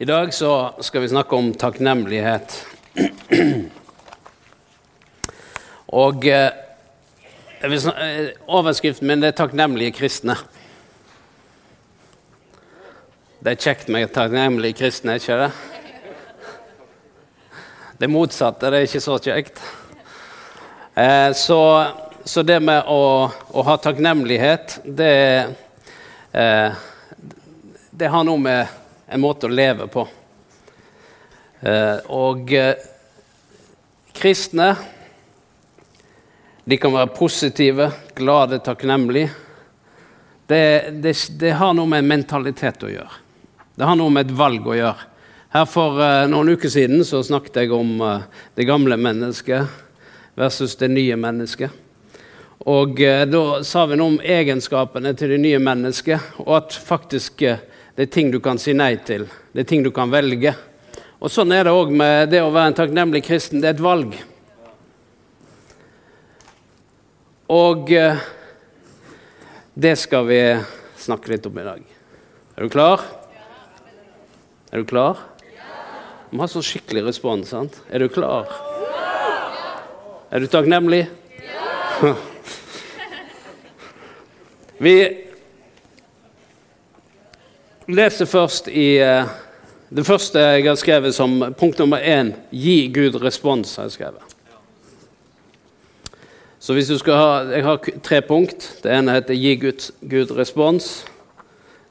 I dag så skal vi snakke om takknemlighet. Og eh, eh, overskriften min er 'Takknemlige kristne'. Det er kjekt med takknemlige kristne, ikke det? Det motsatte det er ikke så kjekt. Eh, så, så det med å, å ha takknemlighet, det, eh, det har noe med en måte å leve på. Eh, og eh, kristne de kan være positive, glade, takknemlige. Det, det, det har noe med mentalitet å gjøre. Det har noe med et valg å gjøre. Her For eh, noen uker siden så snakket jeg om det gamle mennesket versus det nye mennesket. Og Da sa vi noe om egenskapene til det nye mennesket, og at faktisk det er ting du kan si nei til. Det er ting du kan velge. Og Sånn er det òg med det å være en takknemlig kristen. Det er et valg. Og eh, det skal vi snakke litt om i dag. Er du klar? Er du klar? Vi må ha sånn skikkelig respons. sant? Er du klar? Er du takknemlig? Ja! vi leser først i uh, det første jeg har skrevet som punkt nummer én 'Gi Gud respons'. har Jeg skrevet. Så hvis du skal ha, Jeg har tre punkt. Det ene heter 'Gi Gud, Gud respons'.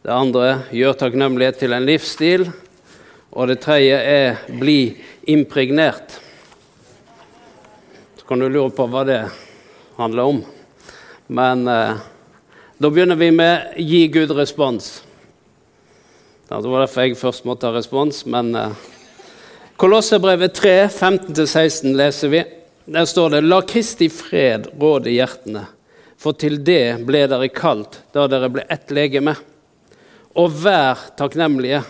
Det andre 'Gjør takknemlighet til en livsstil'. Og det tredje er 'Bli impregnert'. Så kan du lure på hva det handler om. Men eh, da begynner vi med 'Gi Gud respons'. Ja, Det var derfor jeg først måtte ha respons, men uh, Kolosserbrevet 3, 15-16 leser vi. Der står det La Kristi fred råde hjertene, for til det ble dere kalt da dere ble ett legeme. Og vær takknemlige.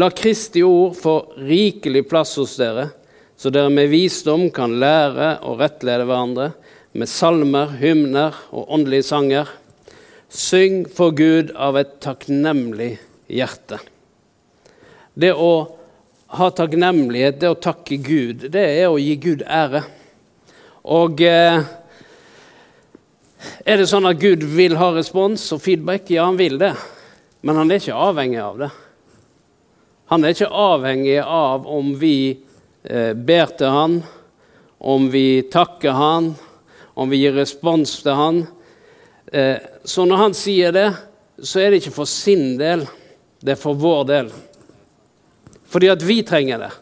La Kristi ord få rikelig plass hos dere, så dere med visdom kan lære og rettlede hverandre med salmer, hymner og åndelige sanger. Syng for Gud av et takknemlig hjerte. Det å ha takknemlighet, det å takke Gud, det er å gi Gud ære. Og eh, er det sånn at Gud vil ha respons og feedback? Ja, han vil det. Men han er ikke avhengig av det. Han er ikke avhengig av om vi eh, ber til han, om vi takker han, om vi gir respons til han. Eh, så når han sier det, så er det ikke for sin del, det er for vår del. Fordi at vi trenger det.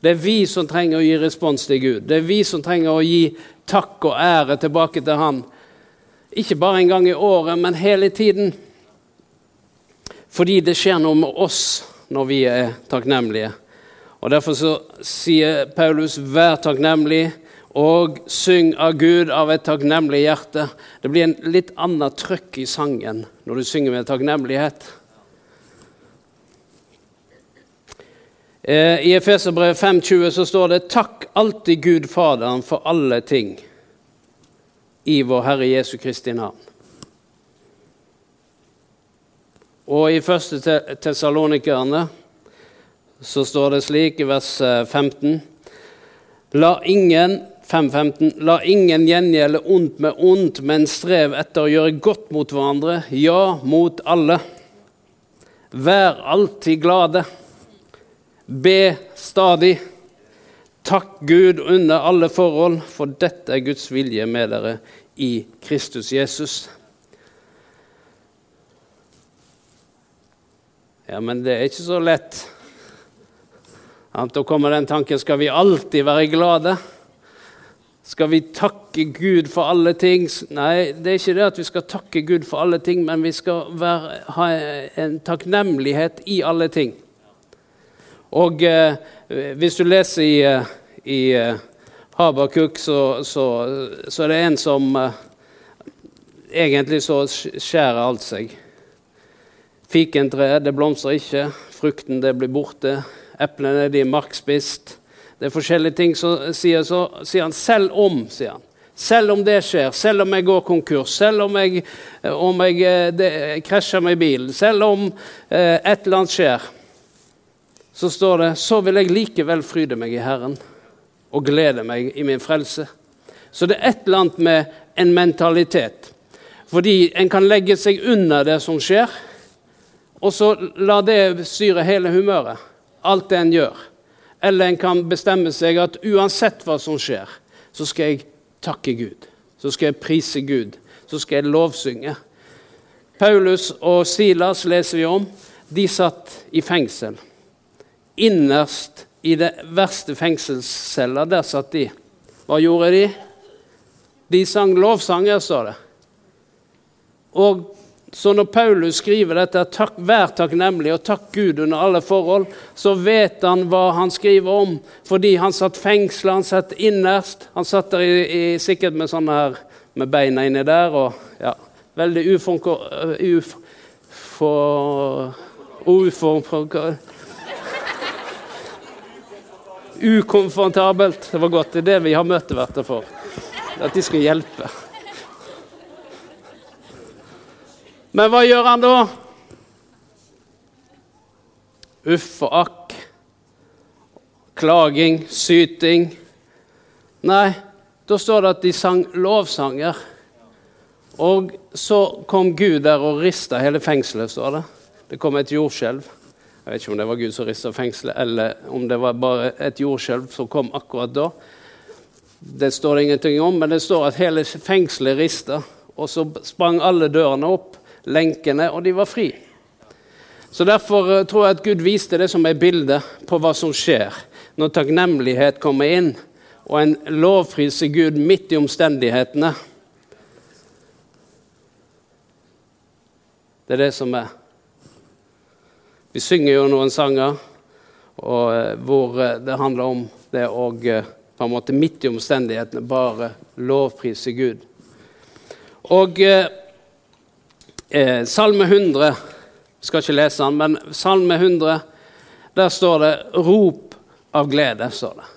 Det er vi som trenger å gi respons til Gud. Det er vi som trenger å gi takk og ære tilbake til Han. Ikke bare en gang i året, men hele tiden. Fordi det skjer noe med oss når vi er takknemlige. Og Derfor så sier Paulus 'vær takknemlig' og 'syng av Gud av et takknemlig hjerte'. Det blir en litt annet trøkk i sangen når du synger med takknemlighet. I Efeserbrevet 5,20 så står det 'Takk alltid Gud Faderen for alle ting' i vår Herre Jesu Kristi navn. Og i første Te- Tessalonikerne så står det slik i vers eh, 15 La ingen 5.15 La ingen gjengjelde ondt med ondt, men strev etter å gjøre godt mot hverandre, ja, mot alle. Vær alltid glade. Be stadig. Takk Gud under alle forhold, for dette er Guds vilje med dere i Kristus Jesus. Ja, men det er ikke så lett. Sant? Da kommer den tanken skal vi alltid være glade? Skal vi takke Gud for alle ting? Nei, det er ikke det at vi skal takke Gud for alle ting, men vi skal være, ha en takknemlighet i alle ting. Og eh, hvis du leser i, eh, i eh, Habakuk, så, så, så er det en som eh, Egentlig så skjærer alt seg. Fikentreet, det blomstrer ikke. Frukten, det blir borte. Eplene, de er markspist. Det er forskjellige ting som sier så, sier han selv om, sier han. Selv om det skjer, selv om jeg går konkurs, selv om jeg, om jeg det, krasjer med bilen, selv om eh, et eller annet skjer, så står det så vil jeg likevel fryde meg i Herren og glede meg i min frelse. Så det er et eller annet med en mentalitet. Fordi en kan legge seg under det som skjer, og så la det styre hele humøret. Alt det en gjør. Eller en kan bestemme seg at uansett hva som skjer, så skal jeg takke Gud. Så skal jeg prise Gud. Så skal jeg lovsynge. Paulus og Silas leser vi om. De satt i fengsel. Innerst i det verste fengselscella, der satt de. Hva gjorde de? De sang lovsanger, står det. Og så når Paulus skriver dette, takk, vær takknemlig og takk Gud under alle forhold, så vet han hva han skriver om, fordi han satt fengsla, han satt innerst. Han satt der i, i, sikkert med sånne her, med beina inni der, og ja, veldig ufonko... Uf, for, ufor, Ukomfortabelt. Det var godt. Det er det vi har møteverter for. At de skal hjelpe. Men hva gjør han da? Uff og akk. Klaging, syting. Nei, da står det at de sang lovsanger. Og så kom Gud der og rista hele fengselet, står det. Det kom et jordskjelv. Jeg vet ikke om det var Gud som rista fengselet, eller om det var bare et jordskjelv som kom akkurat da. Det står det ingenting om, men det står at hele fengselet rista. Og så sprang alle dørene opp, lenkene, og de var fri. Så Derfor eh, tror jeg at Gud viste det som et bilde på hva som skjer når takknemlighet kommer inn, og en lovpriser Gud midt i omstendighetene. Det er det som er. Vi synger jo noen sanger og, eh, hvor eh, det handler om det å på en måte midt i omstendighetene bare lovprise Gud. Og eh, eh, Salme 100 skal ikke lese den, men Salme 100, der står det 'rop av glede'. står det.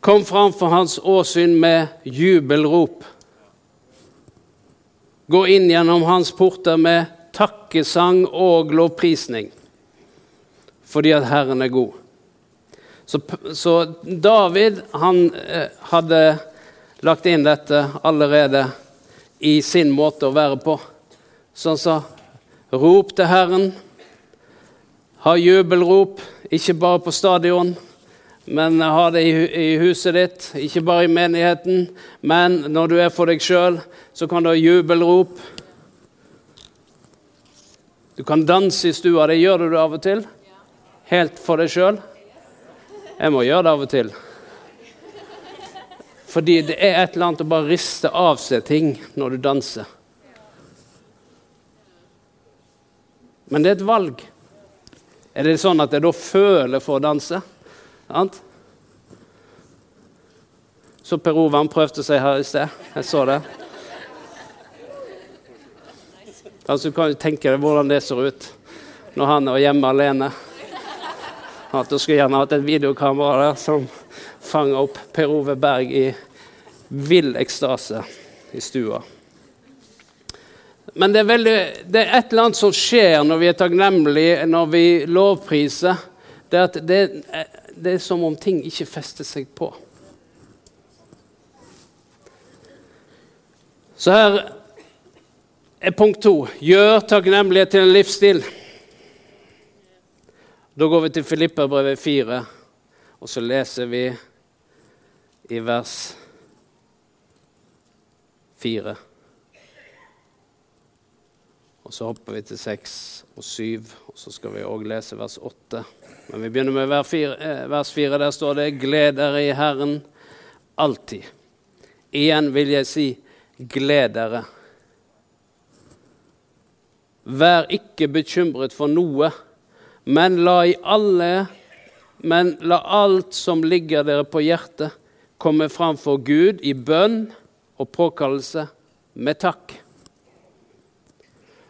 Kom fram for hans åsyn med jubelrop. Gå inn gjennom hans porter med takkesang og lovprisning, fordi at Herren er god. Så, så David han eh, hadde lagt inn dette allerede i sin måte å være på. Så han sa, rop til Herren, ha jubelrop, ikke bare på stadion, men ha det i, huset ditt, ikke bare i menigheten. Men når du er for deg sjøl, så kan du ha jubelrop. Du kan danse i stua di. Gjør du det av og til? Helt for deg sjøl? Jeg må gjøre det av og til. Fordi det er et eller annet å bare riste av seg ting når du danser. Men det er et valg. Er det sånn at jeg da føler for å danse? Sant? Så Per Ove prøvde seg her i sted. Jeg så det. Altså, du kan jo tenke deg hvordan det ser ut når han er hjemme alene. At du skulle gjerne hatt et videokamera der som fanger opp Per Ove Berg i vill ekstase i stua. Men det er, veldig, det er, et eller annet som skjer når vi er takknemlige, når vi lovpriser. Det er, det, det er som om ting ikke fester seg på. Så her er punkt to. Gjør takknemlighet til en livsstil. Da går vi til Filipperbrevet 4, og så leser vi i vers 4. Og så hopper vi til 6 og 7, og så skal vi òg lese vers 8. Men vi begynner med eh, vers 4. Der står det 'Gled dere i Herren alltid'. Igjen vil jeg si 'gled dere'. Vær ikke bekymret for noe, men la alle men la alt som ligger dere på hjertet, komme fram for Gud i bønn og påkallelse med takk.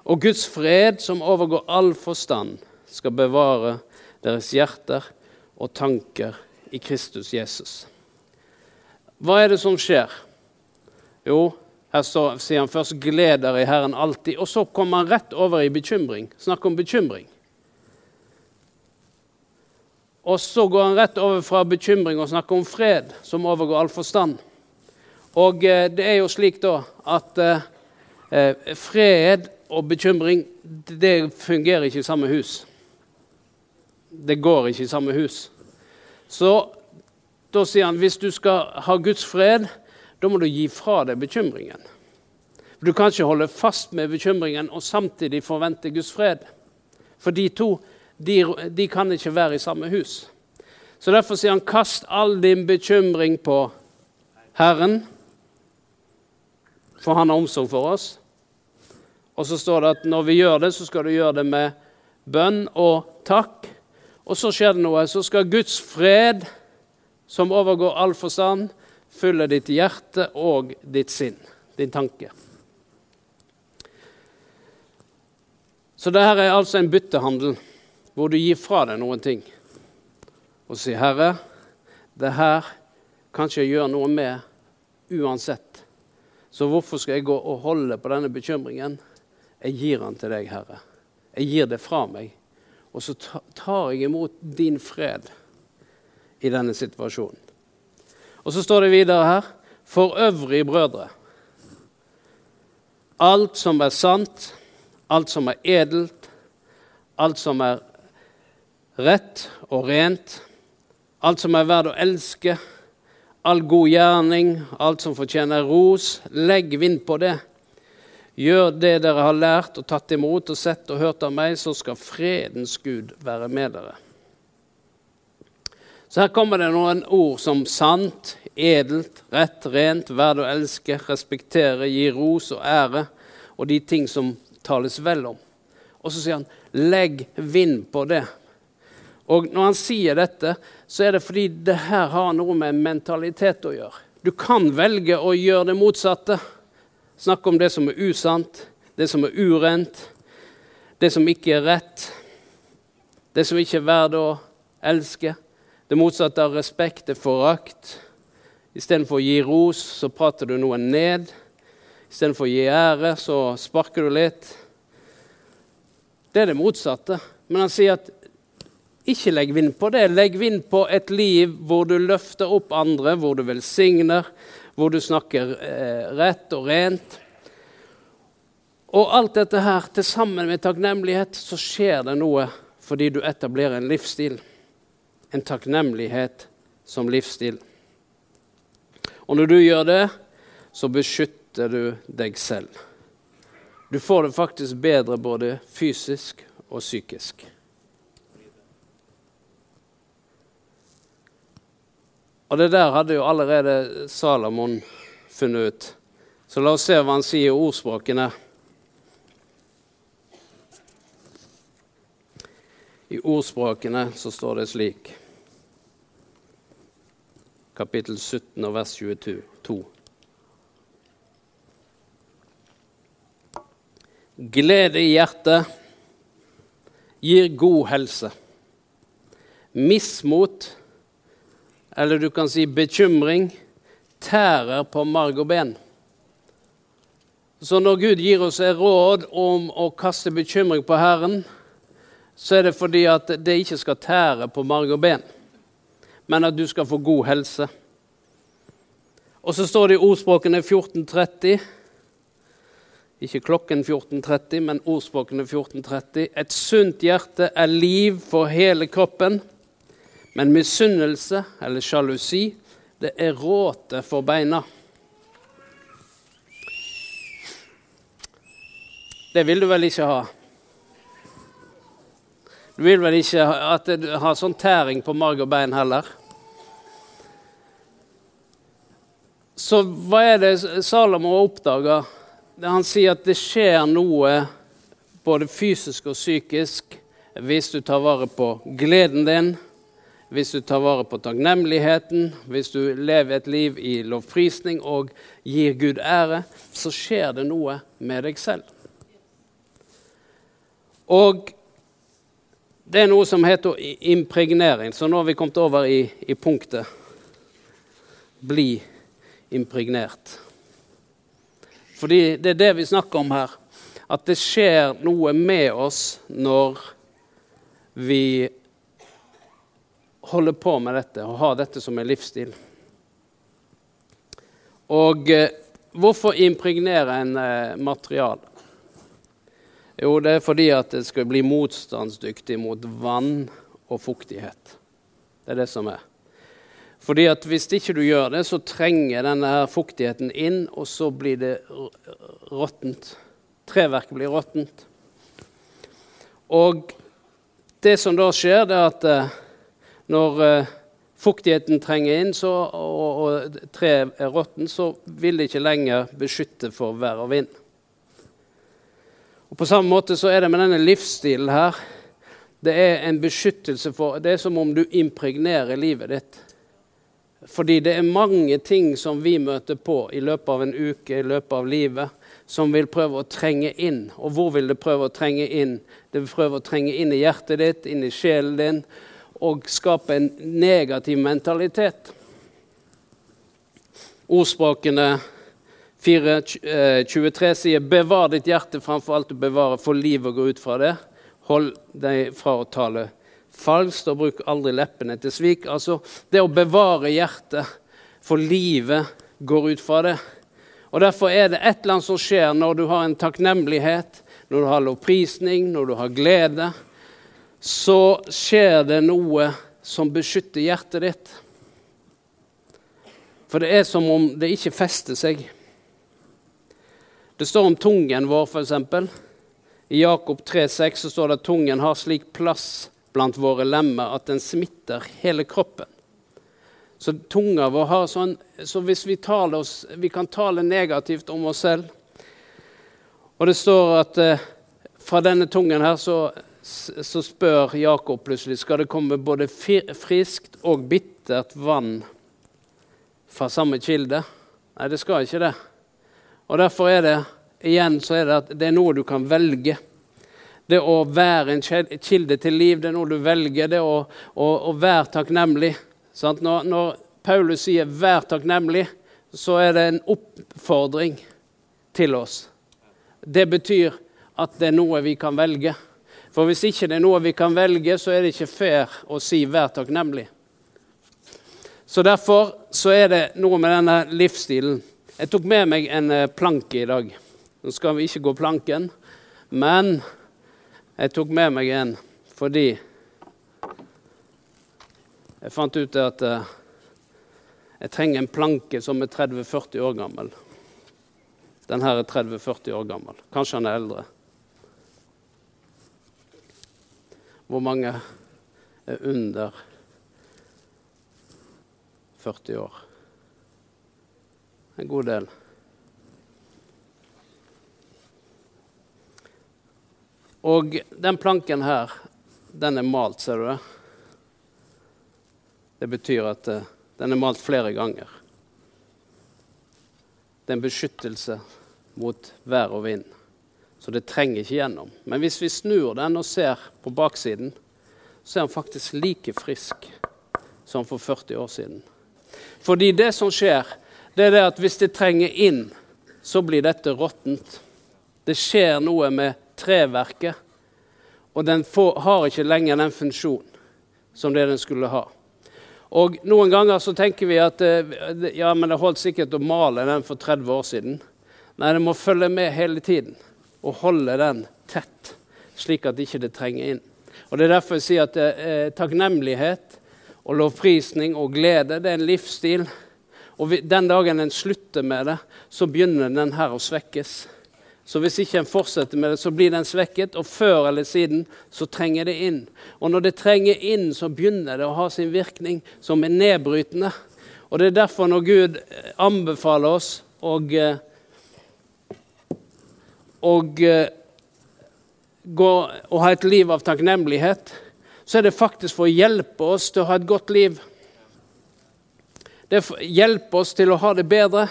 Og Guds fred, som overgår all forstand, skal bevare deres hjerter og tanker i Kristus Jesus. Hva er det som skjer? Jo, her står, sier han først 'gled dere i Herren alltid', og så kommer han rett over i bekymring. Snakk om bekymring. Og så går han rett over fra bekymring og snakker om fred, som overgår all forstand. Og eh, det er jo slik da at eh, eh, fred og bekymring det fungerer ikke i samme hus. Det går ikke i samme hus. Så da sier han hvis du skal ha Guds fred, da må du gi fra deg bekymringen. Du kan ikke holde fast med bekymringen og samtidig forvente Guds fred. For de to de, de kan ikke være i samme hus. Så Derfor sier han, 'Kast all din bekymring på Herren', for han har omsorg for oss. Og så står det at når vi gjør det, så skal du gjøre det med bønn og takk. Og så skjer det noe. Så skal Guds fred, som overgår all forstand, fylle ditt hjerte og ditt sinn, din tanke. Så dette er altså en byttehandel hvor du gir fra deg noen ting og sier, 'Herre, det her kan jeg gjøre noe med uansett.' Så hvorfor skal jeg gå og holde på denne bekymringen? Jeg gir den til deg, Herre. Jeg gir det fra meg. Og så tar jeg imot din fred i denne situasjonen. Og så står det videre her For øvrig, brødre, alt som er sant, alt som er edelt, alt som er rett og rent, alt som er verdt å elske, all god gjerning, alt som fortjener ros, legg vind på det. Gjør det dere har lært og tatt imot og sett og hørt av meg, så skal fredens Gud være med dere. Så her kommer det noen ord som sant, edelt, rett, rent, verd å elske, respektere, gi ros og ære, og de ting som tales vel om. Og så sier han 'legg vind på det'. Og når han sier dette, så er det fordi det her har noe med mentalitet å gjøre. Du kan velge å gjøre det motsatte. Snakke om det som er usant, det som er urent, det som ikke er rett, det som ikke er verdt å elske. Det motsatte av respekt er forakt. Istedenfor å gi ros, så prater du noen ned. Istedenfor å gi ære, så sparker du litt. Det er det motsatte. Men han sier at ikke legg vind på det. Legg vind på et liv hvor du løfter opp andre, hvor du velsigner, hvor du snakker eh, rett og rent. Og alt dette her til sammen med takknemlighet, så skjer det noe fordi du etablerer en livsstil. En takknemlighet som livsstil. Og når du gjør det, så beskytter du deg selv. Du får det faktisk bedre både fysisk og psykisk. Og det der hadde jo allerede Salomon funnet ut. Så la oss se hva han sier i ordspråkene. I ordspråkene så står det slik Kapittel 17 og vers 22. Glede i hjertet gir god helse. Mismot, eller du kan si bekymring, tærer på marg og ben. Så når Gud gir oss råd om å kaste bekymring på Herren, så er det fordi at det ikke skal tære på marg og ben, men at du skal få god helse. Og så står det i ordspråkene 1430 ikke klokken 14.30, men ordspråkene 14.30. Et sunt hjerte er liv for hele kroppen, men misunnelse, eller sjalusi, det er råte for beina. Det vil du vel ikke ha? Du vil vel ikke at det har sånn tæring på marg og bein heller? Så hva er det Salomo oppdager han sier at det skjer noe både fysisk og psykisk hvis du tar vare på gleden din, hvis du tar vare på takknemligheten, hvis du lever et liv i lovprisning og gir Gud ære, så skjer det noe med deg selv. Og det er noe som heter impregnering, så nå har vi kommet over i, i punktet bli impregnert. Fordi det er det vi snakker om her. At det skjer noe med oss når vi holder på med dette og har dette som en livsstil. Og eh, hvorfor impregnere en eh, material? Jo, det er fordi at det skal bli motstandsdyktig mot vann og fuktighet. Det er det som er. Fordi at Hvis ikke du gjør det, så trenger denne her fuktigheten inn, og så blir det råttent. Treverket blir råttent. Og det som da skjer, det er at eh, når eh, fuktigheten trenger inn så, og, og treet er råttent, så vil det ikke lenger beskytte for vær og vind. Og På samme måte så er det med denne livsstilen her. Det er en beskyttelse for Det er som om du impregnerer livet ditt. Fordi det er mange ting som vi møter på i løpet av en uke, i løpet av livet, som vil prøve å trenge inn. Og hvor vil det prøve å trenge inn? Det vil prøve å trenge inn i hjertet ditt, inn i sjelen din, og skape en negativ mentalitet. Ordspråkene 4.23 eh, sier 'bevar ditt hjerte framfor alt du bevarer, for livet går ut fra det'. Hold deg fra å tale falskt, og bruk aldri leppene til svik. Altså det å bevare hjertet, for livet går ut fra det. Og Derfor er det et eller annet som skjer når du har en takknemlighet, når du har lovprisning, når du har glede. Så skjer det noe som beskytter hjertet ditt. For det er som om det ikke fester seg. Det står om tungen vår, f.eks. I Jakob 3,6 står det at tungen har slik plass blant våre lemmer at den smitter hele kroppen. Så tunga vår har sånn Så hvis vi, oss, vi kan tale negativt om oss selv Og det står at eh, fra denne tungen her så, så spør Jakob plutselig skal det komme både friskt og bittert vann fra samme kilde. Nei, det skal ikke det. Og derfor er det igjen så er det at det er noe du kan velge. Det å være en kilde til liv, det er noe du velger. Det å, å, å være takknemlig. Når, når, Paulus sier 'vær takknemlig', så er det en oppfordring til oss. Det betyr at det er noe vi kan velge. For hvis ikke det er noe vi kan velge, så er det ikke fair å si 'vær takknemlig'. Så Derfor så er det noe med denne livsstilen. Jeg tok med meg en eh, planke i dag. Nå skal vi ikke gå planken, men jeg tok med meg en fordi jeg fant ut at uh, jeg trenger en planke som er 30-40 år gammel. Den her er 30-40 år gammel. Kanskje han er eldre. Hvor mange er under 40 år? En god del. Og den planken her, den er malt, ser du det? Det betyr at uh, den er malt flere ganger. Det er en beskyttelse mot vær og vind, så det trenger ikke gjennom. Men hvis vi snur den og ser på baksiden, så er den faktisk like frisk som for 40 år siden. Fordi det som skjer, det er det at hvis det trenger inn, så blir dette råttent. Det skjer noe med treverket. Og den får, har ikke lenger den funksjonen som det den skulle ha. Og Noen ganger så tenker vi at eh, ja, men det holdt sikkert å male den for 30 år siden. Nei, det må følge med hele tiden og holde den tett, slik at ikke det trenger inn. Og Det er derfor jeg sier at eh, takknemlighet og lovprisning og glede det er en livsstil. Og vi, Den dagen en slutter med det, så begynner den her å svekkes. Så hvis ikke en fortsetter med det, så blir den svekket, og før eller siden så trenger det inn. Og når det trenger inn, så begynner det å ha sin virkning som er nedbrytende. Og det er derfor når Gud eh, anbefaler oss og, og gå og ha et liv av takknemlighet, så er det faktisk for å hjelpe oss til å ha et godt liv. Det hjelper oss til å ha det bedre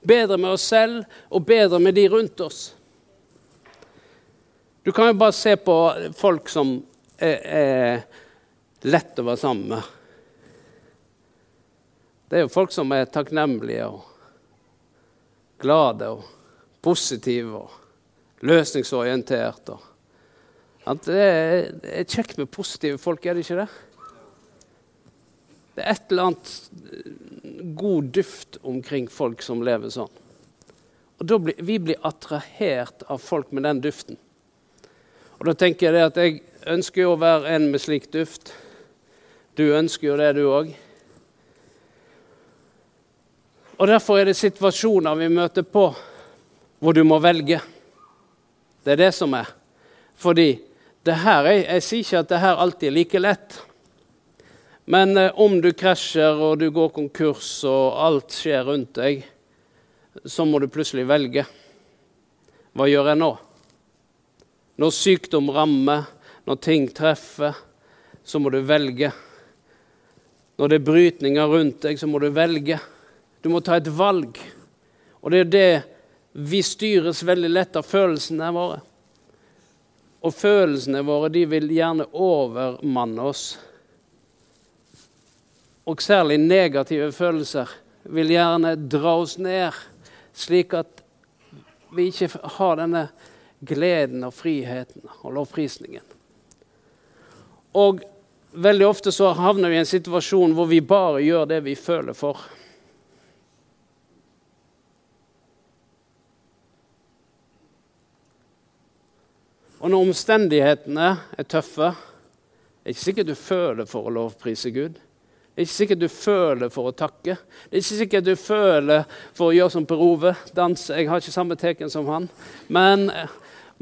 bedre med oss selv og bedre med de rundt oss. Du kan jo bare se på folk som er, lett å være sammen med. Det er jo folk som er takknemlige og glade og positive og løsningsorienterte. Er, det er kjekt med positive folk, er det ikke det? Det er et eller annet god duft omkring folk som lever sånn. Og blir, Vi blir attrahert av folk med den duften. Og da tenker jeg at jeg ønsker jo å være en med slik duft. Du ønsker jo det, du òg. Og Derfor er det situasjoner vi møter på hvor du må velge. Det er det som er. Fordi det her, jeg, jeg sier ikke at det her alltid er like lett. Men eh, om du krasjer og du går konkurs og alt skjer rundt deg, så må du plutselig velge. Hva gjør jeg nå? Når sykdom rammer, når ting treffer, så må du velge. Når det er brytninger rundt deg, så må du velge. Du må ta et valg. Og det er det vi styres veldig lett av følelsene våre. Og følelsene våre de vil gjerne overmanne oss. Og særlig negative følelser vil gjerne dra oss ned, slik at vi ikke har denne gleden og friheten og lovprisningen. Og veldig ofte så havner vi i en situasjon hvor vi bare gjør det vi føler for. Og når omstendighetene er tøffe, det er ikke sikkert du føler for å lovprise Gud. Det er ikke sikkert du føler for å takke. Det er ikke sikkert du føler for å gjøre som Per Ove, danse. Jeg har ikke samme teken som han. Men,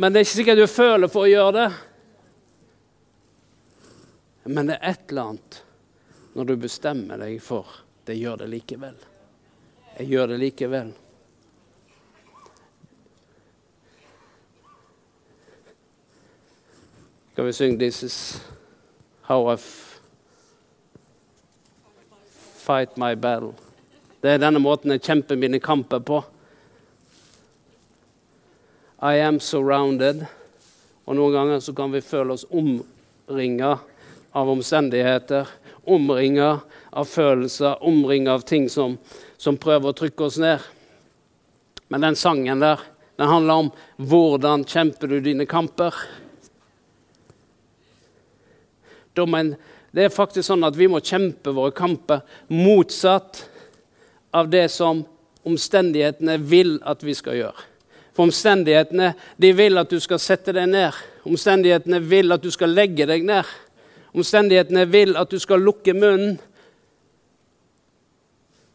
men det er ikke sikkert du føler for å gjøre det. Men det er et eller annet når du bestemmer deg for det gjør det likevel. Jeg gjør det likevel. Skal vi synge 'This is how I fight my battle'? Det er denne måten jeg kjemper mine kamper på. I am surrounded. Og noen ganger så kan vi føle oss omringa av omstendigheter, omringa av følelser, omringa av ting som, som prøver å trykke oss ned. Men den sangen der, den handler om hvordan kjemper du dine kamper. Det er faktisk sånn at vi må kjempe våre kamper motsatt av det som omstendighetene vil at vi skal gjøre. For omstendighetene de vil at du skal sette deg ned. Omstendighetene vil at du skal legge deg ned. Omstendighetene vil at du skal lukke munnen.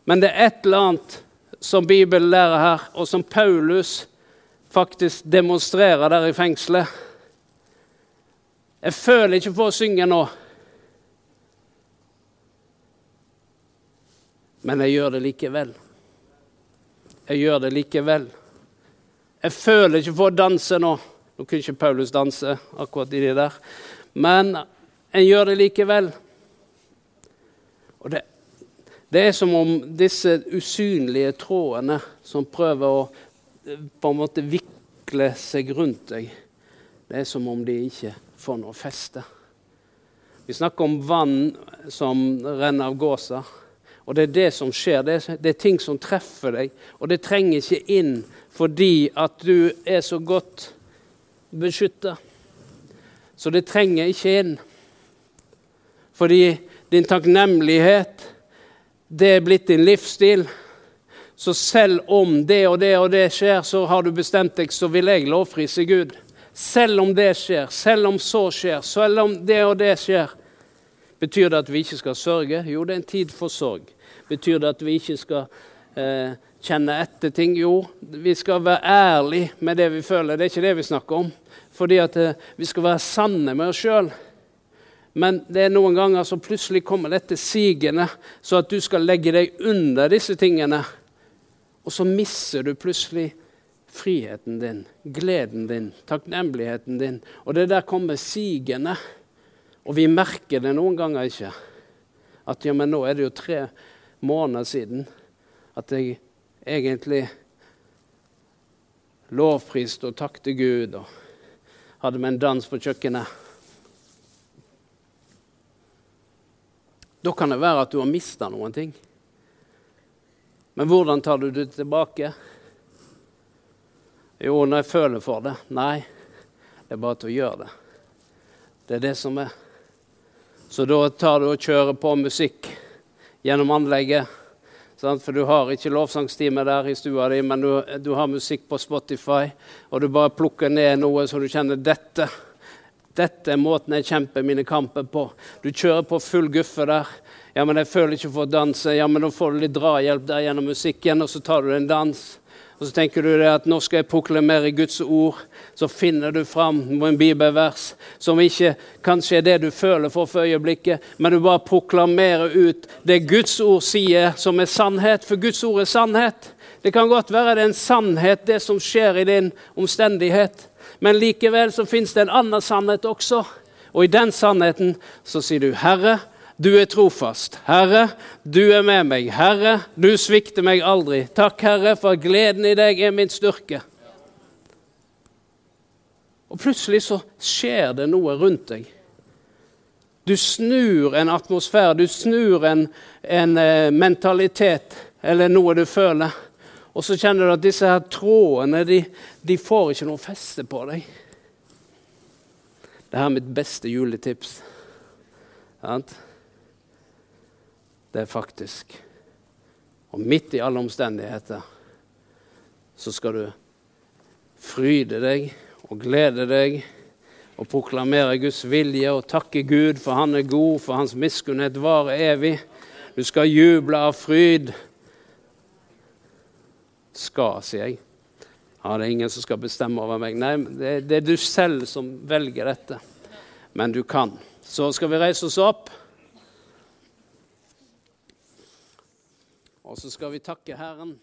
Men det er et eller annet som Bibelen lærer her, og som Paulus faktisk demonstrerer der i fengselet. Jeg føler ikke for å synge nå. Men jeg gjør det likevel. Jeg gjør det likevel. Jeg føler ikke for å danse nå. Nå kunne ikke Paulus danse akkurat i det der. Men en gjør det likevel. Og det, det er som om disse usynlige trådene som prøver å på en måte vikle seg rundt deg, det er som om de ikke får noe feste. Vi snakker om vann som renner av gåsa. Og det er det som skjer. Det er, det er, ting som treffer deg. Og det trenger ikke inn fordi at du er så godt beskytta. Så det trenger ikke inn. Fordi din takknemlighet, det er blitt din livsstil. Så selv om det og det og det skjer, så har du bestemt deg, så vil jeg lovprise Gud. Selv om det skjer, selv om så skjer, selv om det og det skjer. Betyr det at vi ikke skal sørge? Jo, det er en tid for sorg. Betyr det at vi ikke skal eh, kjenne etter ting? Jo, vi skal være ærlige med det vi føler. Det er ikke det vi snakker om. Fordi at eh, vi skal være sanne med oss sjøl. Men det er noen ganger så plutselig kommer dette sigende, så at du skal legge deg under disse tingene. Og så mister du plutselig friheten din, gleden din, takknemligheten din. Og det der kommer sigende. Og vi merker det noen ganger ikke. At ja, men nå er det jo tre måneder siden at jeg egentlig lovpriste og takket Gud og hadde med en dans på kjøkkenet. Da kan det være at du har mista noen ting. Men hvordan tar du det tilbake? Jo, når jeg føler for det. Nei, det er bare til å gjøre det. Det er det som er. Så da tar du og kjører på musikk gjennom anlegget. Sant? For du har ikke lovsangstime der i stua di, men du, du, har musikk på Spotify, og du bare plukker ned noe så du kjenner dette. Dette er måten jeg kjemper mine kamper på. Du kjører på full guffe der. Ja, men jeg føler ikke for å danse. Ja, men da får du litt drahjelp der gjennom musikken, og så tar du en dans. Og så tenker du at nå skal jeg proklamere Guds ord. Så finner du fram en bibelvers som ikke kanskje er det du føler for for øyeblikket, men du bare proklamerer ut det Guds ord sier, som er sannhet. For Guds ord er sannhet. Det kan godt være det er en sannhet, det som skjer i din omstendighet. Men likevel så fins det en annen sannhet også. Og i den sannheten så sier du, 'Herre, du er trofast. Herre, du er med meg. Herre, du svikter meg aldri. Takk, Herre, for gleden i deg er min styrke. Og plutselig så skjer det noe rundt deg. Du snur en atmosfære, du snur en, en uh, mentalitet eller noe du føler. Og så kjenner du at disse her trådene de, de får ikke noe feste på deg. Dette er mitt beste juletips. Sant? Det er faktisk. Og midt i alle omstendigheter så skal du fryde deg og glede deg og proklamere Guds vilje og takke Gud, for Han er god, for Hans miskunnhet varer evig. Du skal juble av fryd. Skal, sier jeg. Ja, det er ingen som skal bestemme over meg. Nei, det, det er du selv som velger dette. Men du kan. Så skal vi reise oss opp. Og så skal vi takke Herren.